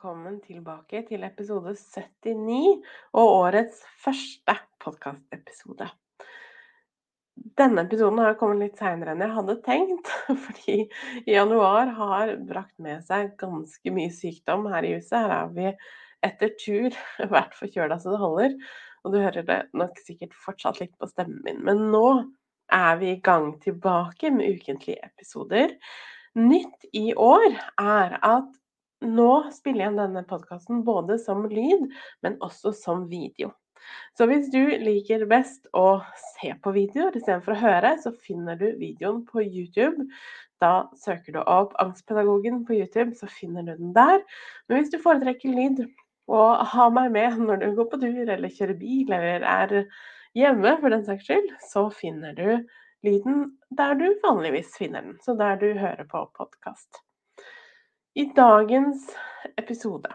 Velkommen tilbake til episode 79 og årets første podkastepisode. Denne episoden har kommet litt seinere enn jeg hadde tenkt, fordi januar har brakt med seg ganske mye sykdom her i huset. Her er vi etter tur vært forkjøla så det holder, og du hører det nok sikkert fortsatt litt på stemmen min. Men nå er vi i gang tilbake med ukentlige episoder. Nytt i år er at nå spiller jeg denne podkasten både som lyd, men også som video. Så hvis du liker best å se på videoer istedenfor å høre, så finner du videoen på YouTube. Da søker du opp 'Angstpedagogen' på YouTube, så finner du den der. Men hvis du foretrekker lyd, og har meg med når du går på tur eller kjører bil eller er hjemme for den saks skyld, så finner du lyden der du vanligvis finner den. Så der du hører på podkast. I dagens episode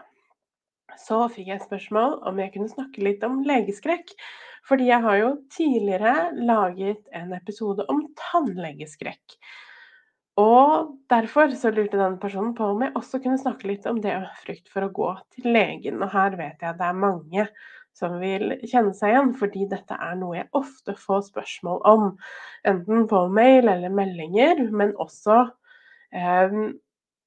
så fikk jeg spørsmål om jeg kunne snakke litt om legeskrekk. Fordi jeg har jo tidligere laget en episode om tannlegeskrekk. Og derfor så lurte den personen på om jeg også kunne snakke litt om det å frykt for å gå til legen. Og her vet jeg at det er mange som vil kjenne seg igjen, fordi dette er noe jeg ofte får spørsmål om. Enten på mail eller meldinger, men også eh,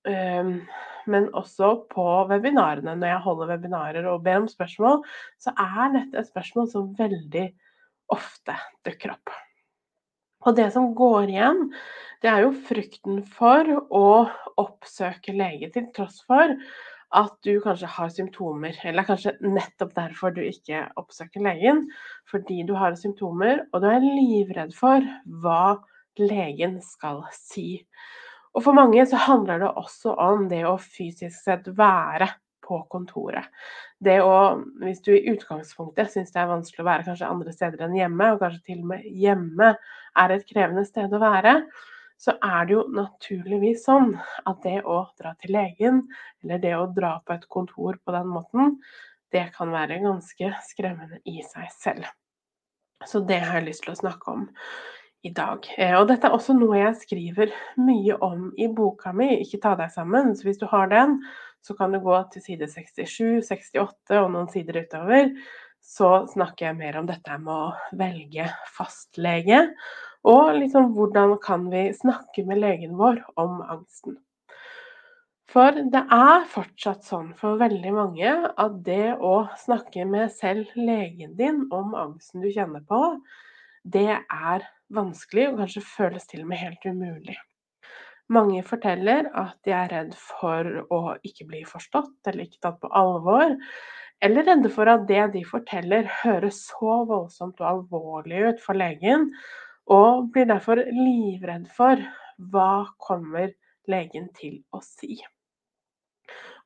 men også på webinarene. Når jeg holder webinarer og ber om spørsmål, så er dette et spørsmål som veldig ofte dukker opp. Og det som går igjen, det er jo frykten for å oppsøke lege til tross for at du kanskje har symptomer, eller kanskje nettopp derfor du ikke oppsøker legen. Fordi du har symptomer, og du er livredd for hva legen skal si. Og for mange så handler det også om det å fysisk sett være på kontoret. Det å, hvis du i utgangspunktet syns det er vanskelig å være kanskje andre steder enn hjemme, og kanskje til og med hjemme er et krevende sted å være, så er det jo naturligvis sånn at det å dra til legen, eller det å dra på et kontor på den måten, det kan være ganske skremmende i seg selv. Så det har jeg lyst til å snakke om i dag. Eh, og dette er også noe jeg skriver mye om i boka mi, Ikke ta deg sammen. Så hvis du har den, så kan du gå til side 67, 68 og noen sider utover. Så snakker jeg mer om dette med å velge fastlege. Og liksom hvordan kan vi snakke med legen vår om angsten. For det er fortsatt sånn for veldig mange at det å snakke med selv legen din om angsten du kjenner på, det er vanskelig og kanskje føles til og med helt umulig. Mange forteller at de er redd for å ikke bli forstått eller ikke tatt på alvor, eller redde for at det de forteller høres så voldsomt og alvorlig ut for legen, og blir derfor livredd for hva kommer legen til å si.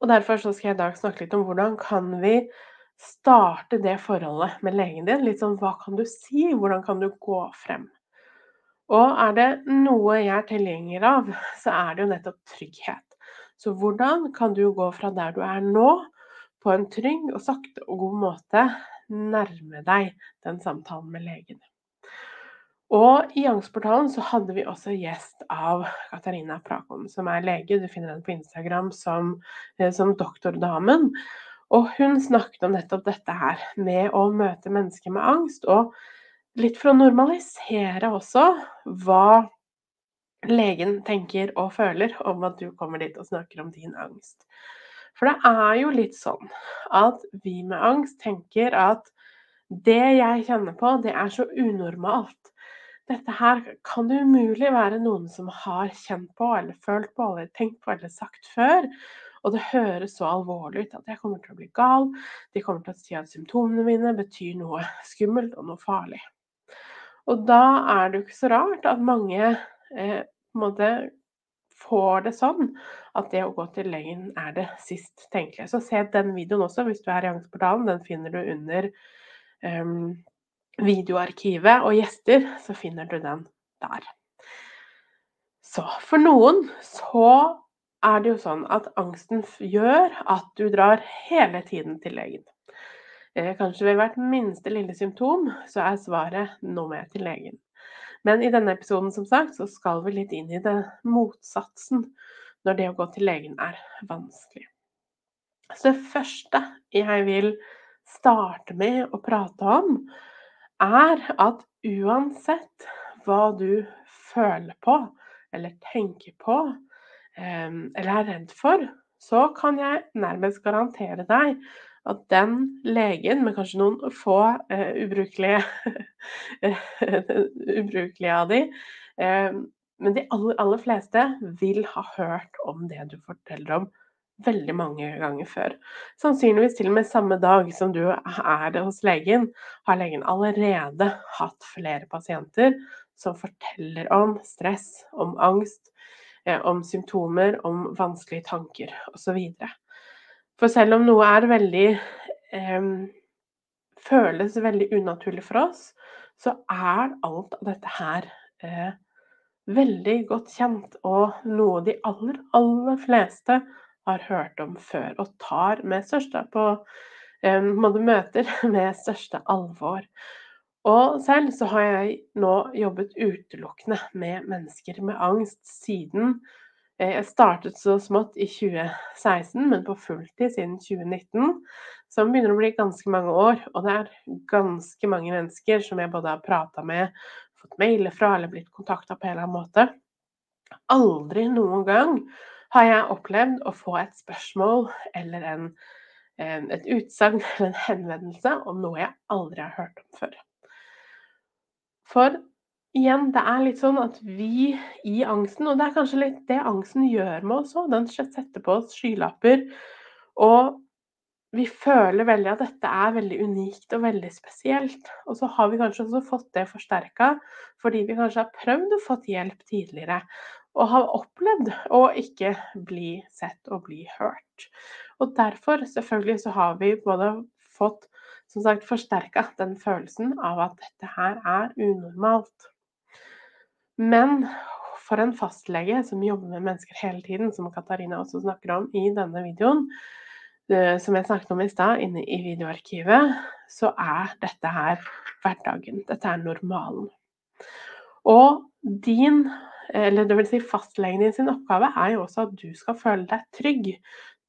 Og Derfor skal jeg i dag snakke litt om hvordan kan vi starte det forholdet med legen din. Litt sånn hva kan du si, hvordan kan du gå frem? Og er det noe jeg er tilhenger av, så er det jo nettopp trygghet. Så hvordan kan du gå fra der du er nå, på en trygg og sakte og god måte nærme deg den samtalen med legen? Og i Angstportalen så hadde vi også gjest av Katarina Prakon, som er lege. Du finner henne på Instagram som, eh, som Doktordamen. Og hun snakket om nettopp dette her med å møte mennesker med angst, og litt for å normalisere også hva legen tenker og føler om at du kommer dit og snakker om din angst. For det er jo litt sånn at vi med angst tenker at det jeg kjenner på, det er så unormalt. Dette her kan det umulig være noen som har kjent på eller følt på eller tenkt på eller sagt før. Og det høres så alvorlig ut at jeg kommer til å bli gal. De kommer til å si at symptomene mine betyr noe skummelt og noe farlig. Og da er det jo ikke så rart at mange eh, på en måte får det sånn at det å gå til legen er det sist tenkelige. Så se den videoen også hvis du er i Angstportalen. Den finner du under um, videoarkivet og gjester, så finner du den der. Så for noen så er det jo sånn at angsten gjør at du drar hele tiden til legen. Eh, kanskje ved hvert minste lille symptom så er svaret 'nå må jeg til legen'. Men i denne episoden som sagt, så skal vi litt inn i det motsatsen når det å gå til legen er vanskelig. Så det første jeg vil starte med å prate om, er at uansett hva du føler på eller tenker på ehm, eller er redd for, så kan jeg nærmest garantere deg at den legen, med kanskje noen få uh, ubrukelige ubrukelige av de, uh, men de aller, aller fleste vil ha hørt om det du forteller om veldig mange ganger før. Sannsynligvis til og med samme dag som du er hos legen, har legen allerede hatt flere pasienter som forteller om stress, om angst, eh, om symptomer, om vanskelige tanker osv. For selv om noe er veldig eh, føles veldig unaturlig for oss, så er alt av dette her eh, veldig godt kjent, og noe de aller, aller fleste har hørt om før, og tar med største på eh, møter med største alvor. Og selv så har jeg nå jobbet utelukkende med mennesker med angst siden jeg startet så smått i 2016, men på fulltid siden 2019. Som begynner å bli ganske mange år. Og det er ganske mange mennesker som jeg både har prata med, fått mailer fra eller blitt kontakta på en eller annen måte. Aldri noen gang har jeg opplevd å få et spørsmål eller en, et utsagn eller en henvendelse om noe jeg aldri har hørt om før. For igjen, det er litt sånn at vi i angsten Og det er kanskje litt det angsten gjør med oss òg. Den setter på oss skylapper. Og vi føler veldig at dette er veldig unikt og veldig spesielt. Og så har vi kanskje også fått det forsterka fordi vi kanskje har prøvd å få hjelp tidligere. Og har opplevd å ikke bli sett og bli hørt. Og derfor, selvfølgelig, så har vi både fått som sagt forsterka den følelsen av at dette her er unormalt. Men for en fastlege som jobber med mennesker hele tiden, som Katarina også snakker om i denne videoen, eh, som jeg snakket om i stad, inne i videoarkivet, så er dette her hverdagen. Dette er normalen. Og din, eller det si fastlegen din sin oppgave, er jo også at du skal føle deg trygg.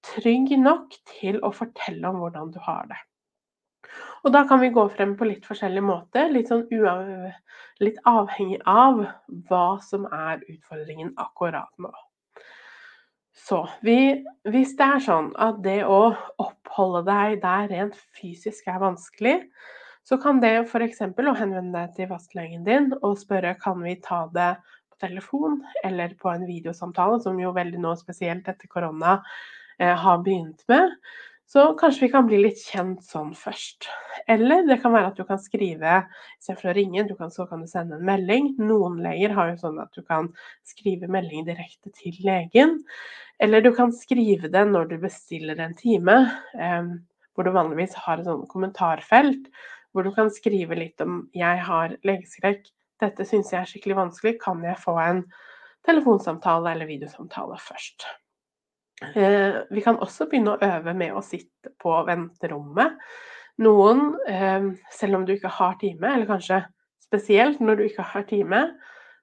Trygg nok til å fortelle om hvordan du har det. Og da kan vi gå frem på litt forskjellige måter, litt, sånn litt avhengig av hva som er utfordringen akkurat nå. Så vi, hvis det er sånn at det å oppholde deg der rent fysisk er vanskelig, så kan det f.eks. å henvende deg til fastlegen din og spørre kan vi ta det på telefon eller på en videosamtale, som jo veldig nå spesielt etter korona eh, har begynt med. Så kanskje vi kan bli litt kjent sånn først. Eller det kan være at du kan skrive istedenfor å ringe, kan, så kan du sende en melding. Noen leger har jo sånn at du kan skrive melding direkte til legen. Eller du kan skrive det når du bestiller en time, eh, hvor du vanligvis har et sånn kommentarfelt hvor du kan skrive litt om 'jeg har legeskrekk', 'dette syns jeg er skikkelig vanskelig, kan jeg få en telefonsamtale eller videosamtale først'? Eh, vi kan også begynne å øve med å sitte på venterommet. Noen, eh, selv om du ikke har time, eller kanskje spesielt når du ikke har time,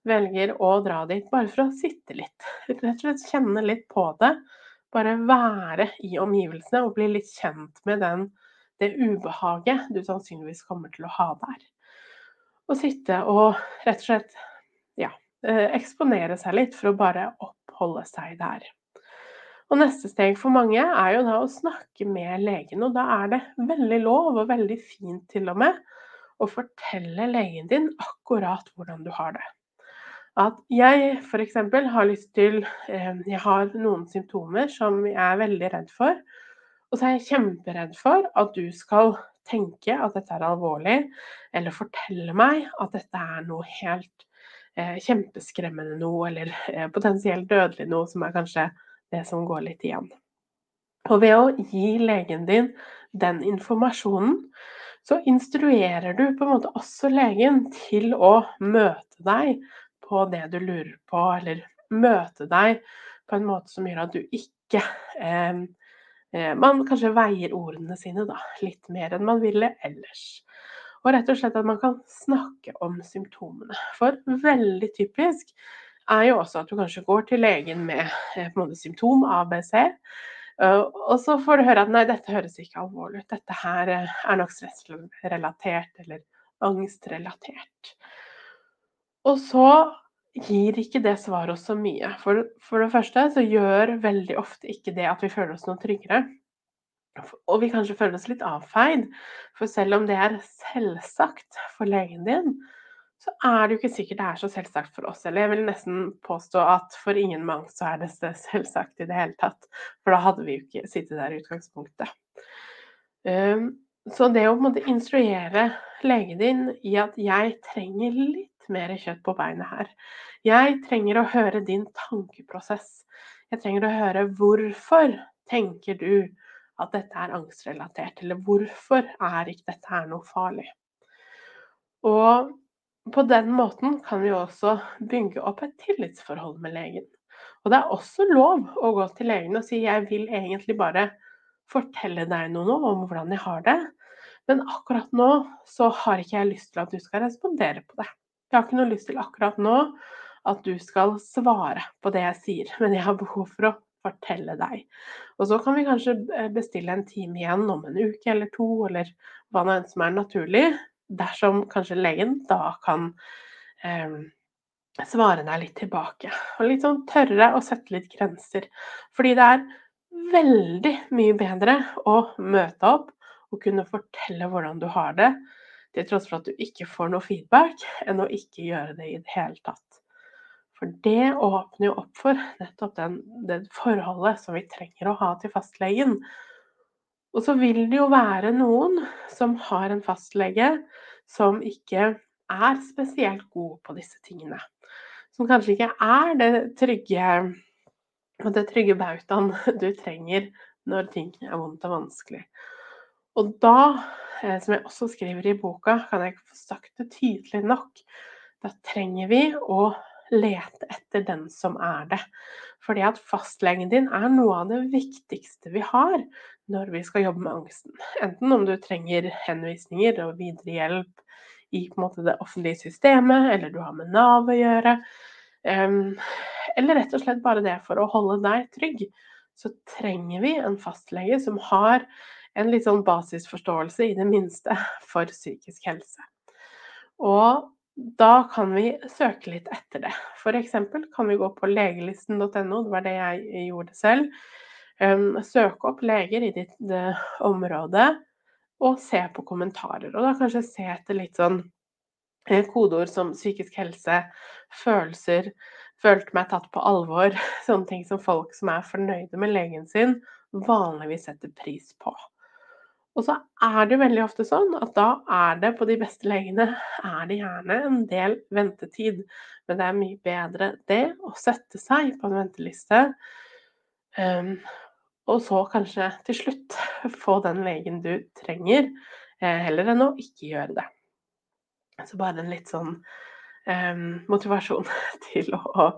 velger å dra dit bare for å sitte litt. Rett og slett kjenne litt på det. Bare være i omgivelsene og bli litt kjent med den, det ubehaget du sannsynligvis kommer til å ha der. Og sitte og rett og slett ja, eh, eksponere seg litt for å bare oppholde seg der. Og neste steg for mange er jo da å snakke med legen, og da er det veldig lov, og veldig fint til og med, å fortelle legen din akkurat hvordan du har det. At jeg f.eks. har lyst til eh, Jeg har noen symptomer som jeg er veldig redd for. Og så er jeg kjemperedd for at du skal tenke at dette er alvorlig, eller fortelle meg at dette er noe helt eh, kjempeskremmende noe, eller eh, potensielt dødelig noe, som er kanskje det som går litt igjen. Og ved å gi legen din den informasjonen, så instruerer du på en måte også legen til å møte deg på det du lurer på, eller møte deg på en måte som gjør at du ikke eh, eh, Man kanskje veier ordene sine da, litt mer enn man ville ellers. Og rett og slett at man kan snakke om symptomene. For veldig typisk er jo også at du kanskje går til legen med eh, måte symptom ABC. Uh, og så får du høre at nei, dette høres ikke alvorlig ut, dette her uh, er nok stressrelatert eller angstrelatert. Og så gir ikke det svaret oss så mye. For, for det første så gjør veldig ofte ikke det at vi føler oss noe tryggere. Og vi kanskje føler oss litt avfeid. For selv om det er selvsagt for legen din, så er det jo ikke sikkert det er så selvsagt for oss. Eller jeg vil nesten påstå at for ingen mange så er det selvsagt i det hele tatt. For da hadde vi jo ikke sittet der i utgangspunktet. Um, så det å på en måte instruere legen din i at jeg trenger litt mer kjøtt på beinet her. Jeg trenger å høre din tankeprosess. Jeg trenger å høre hvorfor tenker du at dette er angstrelatert, eller hvorfor er ikke dette her noe farlig? Og på den måten kan vi også bygge opp et tillitsforhold med legen. Og det er også lov å gå til legen og si jeg vil egentlig bare fortelle deg noe om hvordan jeg har det, men akkurat nå så har ikke jeg lyst til at du skal respondere på det. Jeg har ikke noe lyst til akkurat nå at du skal svare på det jeg sier, men jeg har behov for å fortelle deg. Og så kan vi kanskje bestille en time igjen om en uke eller to, eller hva nå enn som er naturlig, dersom kanskje legen da kan eh, svare deg litt tilbake. Og litt sånn tørre å sette litt grenser. Fordi det er veldig mye bedre å møte opp og kunne fortelle hvordan du har det, til tross for at du ikke får noe feedback, enn å ikke gjøre det i det hele tatt. For det åpner jo opp for nettopp den, det forholdet som vi trenger å ha til fastlegen. Og så vil det jo være noen som har en fastlege som ikke er spesielt god på disse tingene. Som kanskje ikke er det trygge, det trygge bautaen du trenger når ting er vondt og vanskelig. Og da, eh, som jeg også skriver i boka, kan jeg ikke få sagt det tydelig nok, da trenger vi å lete etter den som er det. Fordi at fastlegen din er noe av det viktigste vi har når vi skal jobbe med angsten. Enten om du trenger henvisninger og videre hjelp i måte, det offentlige systemet, eller du har med Nav å gjøre. Um, eller rett og slett bare det for å holde deg trygg, så trenger vi en fastlege som har en litt sånn basisforståelse, i det minste, for psykisk helse. Og da kan vi søke litt etter det. F.eks. kan vi gå på legelisten.no, det var det jeg gjorde selv. Søke opp leger i ditt område og se på kommentarer. Og da kanskje se etter litt sånn uh, kodeord som psykisk helse, følelser, følte meg tatt på alvor. Sånne ting som folk som er fornøyde med legen sin, vanligvis setter pris på. Og så er det veldig ofte sånn at da er det på de beste legene er det gjerne en del ventetid. Men det er mye bedre det å sette seg på en venteliste, um, og så kanskje til slutt få den legen du trenger, eh, heller enn å ikke gjøre det. Så bare en litt sånn um, motivasjon til å,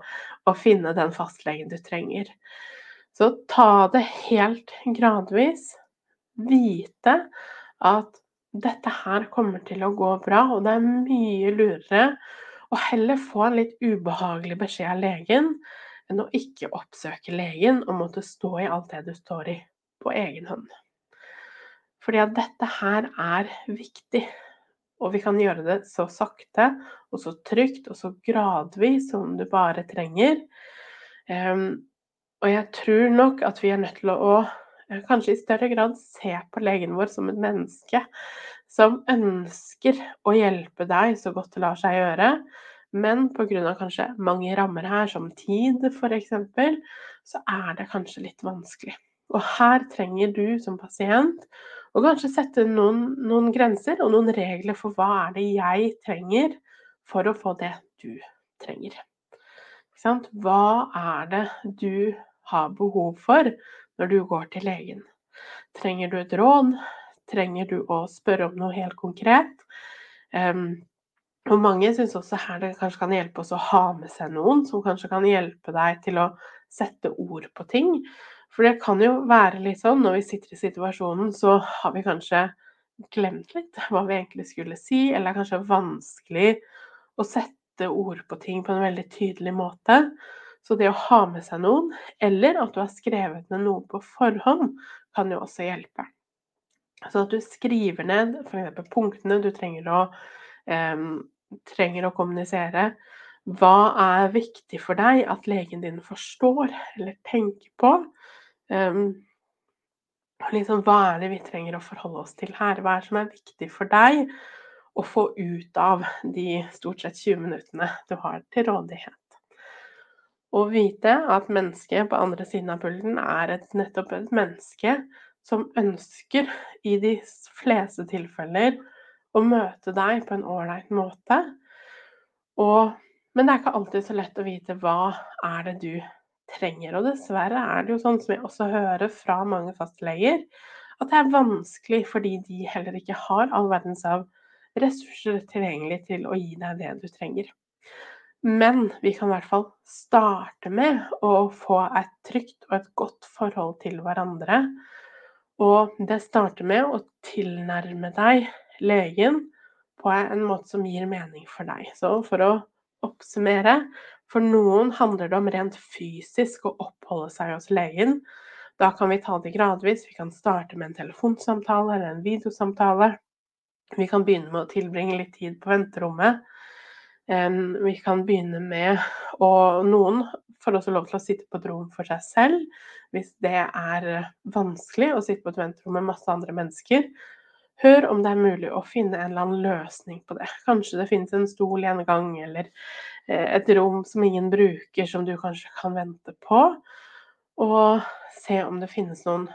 å finne den fastlegen du trenger. Så ta det helt gradvis vite at dette her kommer til å gå bra, og det er mye lurere å heller få en litt ubehagelig beskjed av legen enn å ikke oppsøke legen og måtte stå i alt det du står i på egen hånd. Fordi at dette her er viktig, og vi kan gjøre det så sakte og så trygt og så gradvis som du bare trenger. Um, og jeg tror nok at vi er nødt til å kanskje i større grad se på legen vår som et menneske som ønsker å hjelpe deg så godt det lar seg gjøre, men pga. kanskje mange rammer her, som tid f.eks., så er det kanskje litt vanskelig. Og her trenger du som pasient å kanskje sette noen, noen grenser og noen regler for hva er det jeg trenger for å få det du trenger. Hva er det du har behov for når du går til legen? Trenger du et råd? Trenger du å spørre om noe helt konkret? Um, og mange syns også her det kanskje kan hjelpe oss å ha med seg noen som kanskje kan hjelpe deg til å sette ord på ting. For det kan jo være litt sånn når vi sitter i situasjonen, så har vi kanskje glemt litt hva vi egentlig skulle si, eller det er kanskje vanskelig å sette ord på ting på en veldig tydelig måte. Så det å ha med seg noen, eller at du har skrevet ned noe på forhånd, kan jo også hjelpe. Så at du skriver ned f.eks. punktene du trenger å, um, trenger å kommunisere. Hva er viktig for deg at legen din forstår eller tenker på? Um, liksom, hva er det vi trenger å forholde oss til her? Hva er det som er viktig for deg å få ut av de stort sett 20 minuttene du har til rådighet? Å vite at mennesket på andre siden av pulten er et, nettopp et menneske som ønsker, i de fleste tilfeller, å møte deg på en ålreit måte. Og, men det er ikke alltid så lett å vite hva er det du trenger. Og dessverre er det jo sånn som jeg også hører fra mange fastleger, at det er vanskelig fordi de heller ikke har all verdens av ressurser tilgjengelig til å gi deg det du trenger. Men vi kan i hvert fall starte med å få et trygt og et godt forhold til hverandre. Og det starter med å tilnærme deg legen på en måte som gir mening for deg. Så for å oppsummere for noen handler det om rent fysisk å oppholde seg hos legen. Da kan vi ta det gradvis. Vi kan starte med en telefonsamtale eller en videosamtale. Vi kan begynne med å tilbringe litt tid på venterommet. Vi kan begynne med å Noen får også lov til å sitte på et rom for seg selv hvis det er vanskelig å sitte på et venterom med masse andre mennesker. Hør om det er mulig å finne en eller annen løsning på det. Kanskje det finnes en stol i en gang, eller eh, et rom som ingen bruker, som du kanskje kan vente på. Og se om det finnes noen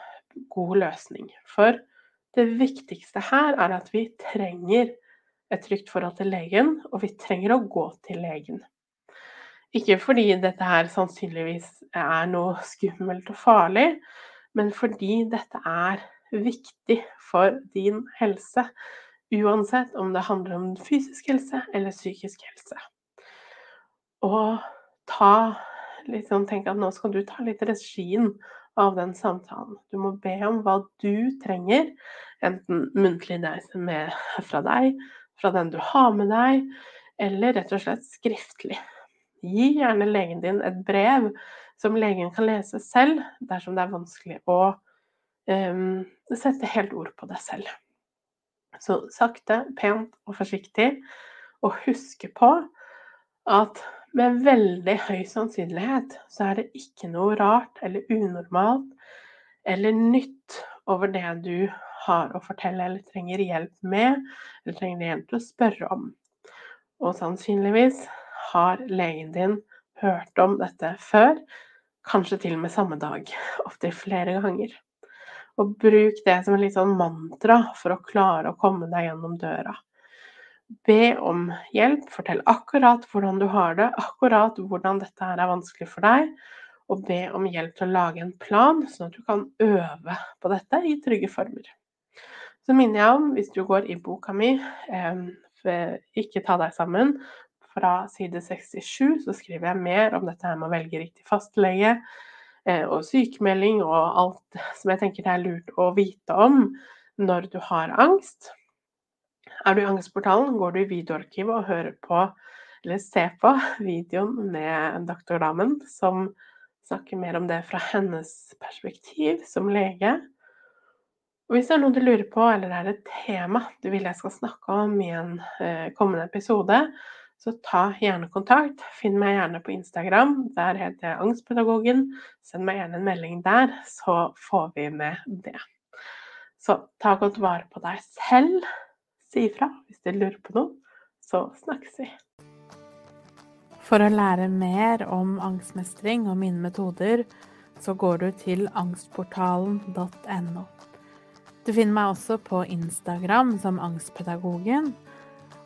god løsning. For det viktigste her er at vi trenger et trygt forhold til legen, og vi trenger å gå til legen. Ikke fordi dette her sannsynligvis er noe skummelt og farlig, men fordi dette er viktig for din helse. Uansett om det handler om fysisk helse eller psykisk helse. Og ta liksom, Tenk at nå skal du ta litt regien av den samtalen. Du må be om hva du trenger, enten muntlig med, fra deg, fra den du har med deg, eller rett og slett skriftlig. Gi gjerne legen din et brev som legen kan lese selv dersom det er vanskelig å um, sette helt ord på deg selv. Så sakte, pent og forsiktig, og huske på at med veldig høy sannsynlighet så er det ikke noe rart eller unormalt eller nytt over det du har å fortelle eller trenger hjelp med, eller trenger hjelp til å spørre om. Og sannsynligvis har legen din hørt om dette før, kanskje til og med samme dag, ofte flere ganger. Og bruk det som en litt sånn mantra for å klare å komme deg gjennom døra. Be om hjelp, fortell akkurat hvordan du har det, akkurat hvordan dette her er vanskelig for deg. Og be om hjelp til å lage en plan, sånn at du kan øve på dette i trygge former. Så minner jeg om, hvis du går i boka mi 'Ikke ta deg sammen', fra side 67, så skriver jeg mer om dette her med å velge riktig fastlege og sykemelding og alt som jeg tenker det er lurt å vite om når du har angst. Er du i Angstportalen, går du i videoarkivet og hører på, eller ser på, videoen med doktordamen som snakker mer om det fra hennes perspektiv som lege. Og hvis det er noe du lurer på, eller det er et tema du vil jeg skal snakke om i en eh, kommende episode, så ta gjerne kontakt. Finn meg gjerne på Instagram. Der heter jeg Angstpedagogen. Send meg gjerne en melding der, så får vi med det. Så ta godt vare på deg selv. Si ifra hvis du lurer på noe. Så snakkes vi. For å lære mer om angstmestring og mine metoder, så går du til angstportalen.no. Du finner meg også på Instagram som Angstpedagogen